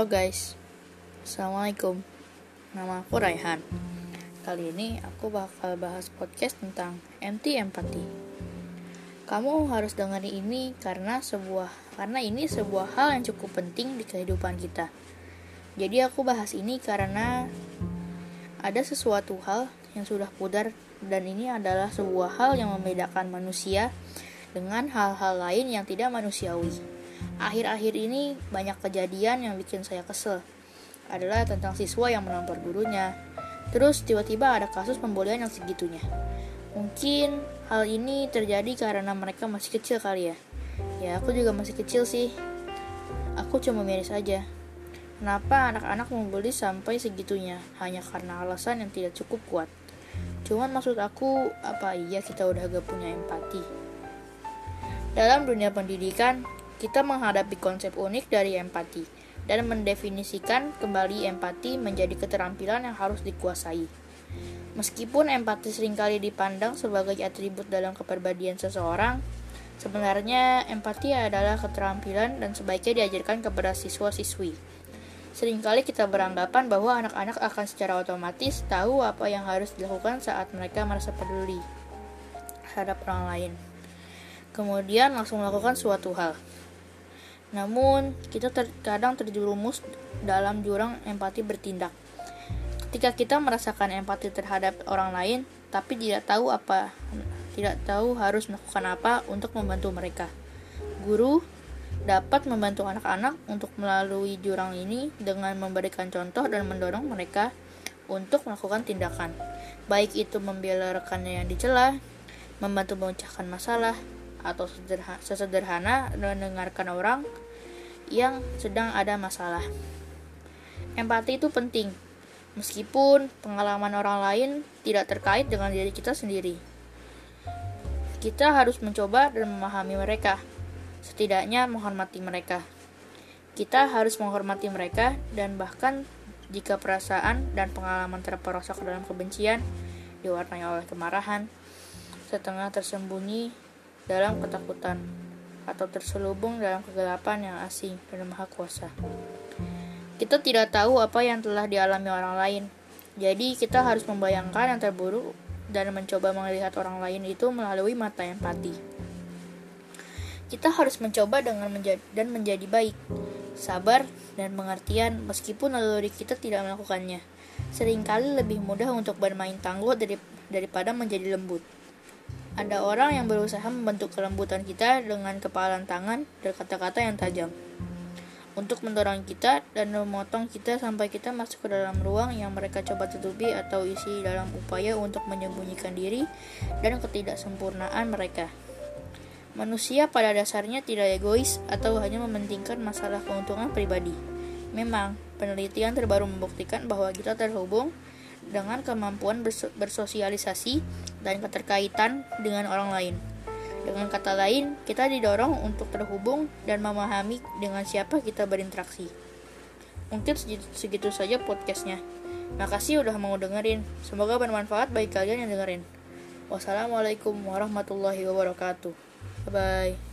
Halo guys, Assalamualaikum. Nama aku Raihan. Kali ini aku bakal bahas podcast tentang anti empati Kamu harus dengerin ini karena sebuah karena ini sebuah hal yang cukup penting di kehidupan kita. Jadi aku bahas ini karena ada sesuatu hal yang sudah pudar dan ini adalah sebuah hal yang membedakan manusia dengan hal-hal lain yang tidak manusiawi Akhir-akhir ini banyak kejadian yang bikin saya kesel. Adalah tentang siswa yang menampar gurunya. Terus tiba-tiba ada kasus pembulian yang segitunya. Mungkin hal ini terjadi karena mereka masih kecil kali ya. Ya aku juga masih kecil sih. Aku cuma miris aja. Kenapa anak-anak membuli sampai segitunya hanya karena alasan yang tidak cukup kuat? Cuman maksud aku, apa iya kita udah gak punya empati? Dalam dunia pendidikan, kita menghadapi konsep unik dari empati dan mendefinisikan kembali empati menjadi keterampilan yang harus dikuasai. Meskipun empati sering kali dipandang sebagai atribut dalam kepribadian seseorang, sebenarnya empati adalah keterampilan dan sebaiknya diajarkan kepada siswa-siswi. Seringkali kita beranggapan bahwa anak-anak akan secara otomatis tahu apa yang harus dilakukan saat mereka merasa peduli terhadap orang lain. Kemudian langsung melakukan suatu hal. Namun, kita terkadang terjerumus dalam jurang empati bertindak. Ketika kita merasakan empati terhadap orang lain, tapi tidak tahu apa, tidak tahu harus melakukan apa untuk membantu mereka. Guru dapat membantu anak-anak untuk melalui jurang ini dengan memberikan contoh dan mendorong mereka untuk melakukan tindakan, baik itu membela rekannya yang dicela, membantu memecahkan masalah, atau sesederhana mendengarkan orang yang sedang ada masalah. Empati itu penting, meskipun pengalaman orang lain tidak terkait dengan diri kita sendiri. Kita harus mencoba dan memahami mereka, setidaknya menghormati mereka. Kita harus menghormati mereka, dan bahkan jika perasaan dan pengalaman terperosok dalam kebencian, diwarnai oleh kemarahan, setengah tersembunyi dalam ketakutan atau terselubung dalam kegelapan yang asing dan maha kuasa. Kita tidak tahu apa yang telah dialami orang lain, jadi kita harus membayangkan yang terburuk dan mencoba melihat orang lain itu melalui mata empati. Kita harus mencoba dengan menjadi dan menjadi baik, sabar dan pengertian meskipun naluri kita tidak melakukannya. Seringkali lebih mudah untuk bermain tangguh daripada menjadi lembut. Ada orang yang berusaha membentuk kelembutan kita dengan kepalan tangan dan kata-kata yang tajam. Untuk mendorong kita dan memotong kita sampai kita masuk ke dalam ruang yang mereka coba tutupi atau isi dalam upaya untuk menyembunyikan diri dan ketidaksempurnaan mereka. Manusia pada dasarnya tidak egois atau hanya mementingkan masalah keuntungan pribadi. Memang, penelitian terbaru membuktikan bahwa kita terhubung dengan kemampuan bersosialisasi dan keterkaitan dengan orang lain. Dengan kata lain, kita didorong untuk terhubung dan memahami dengan siapa kita berinteraksi. Mungkin segitu saja podcastnya. Makasih udah mau dengerin. Semoga bermanfaat bagi kalian yang dengerin. Wassalamualaikum warahmatullahi wabarakatuh. Bye bye.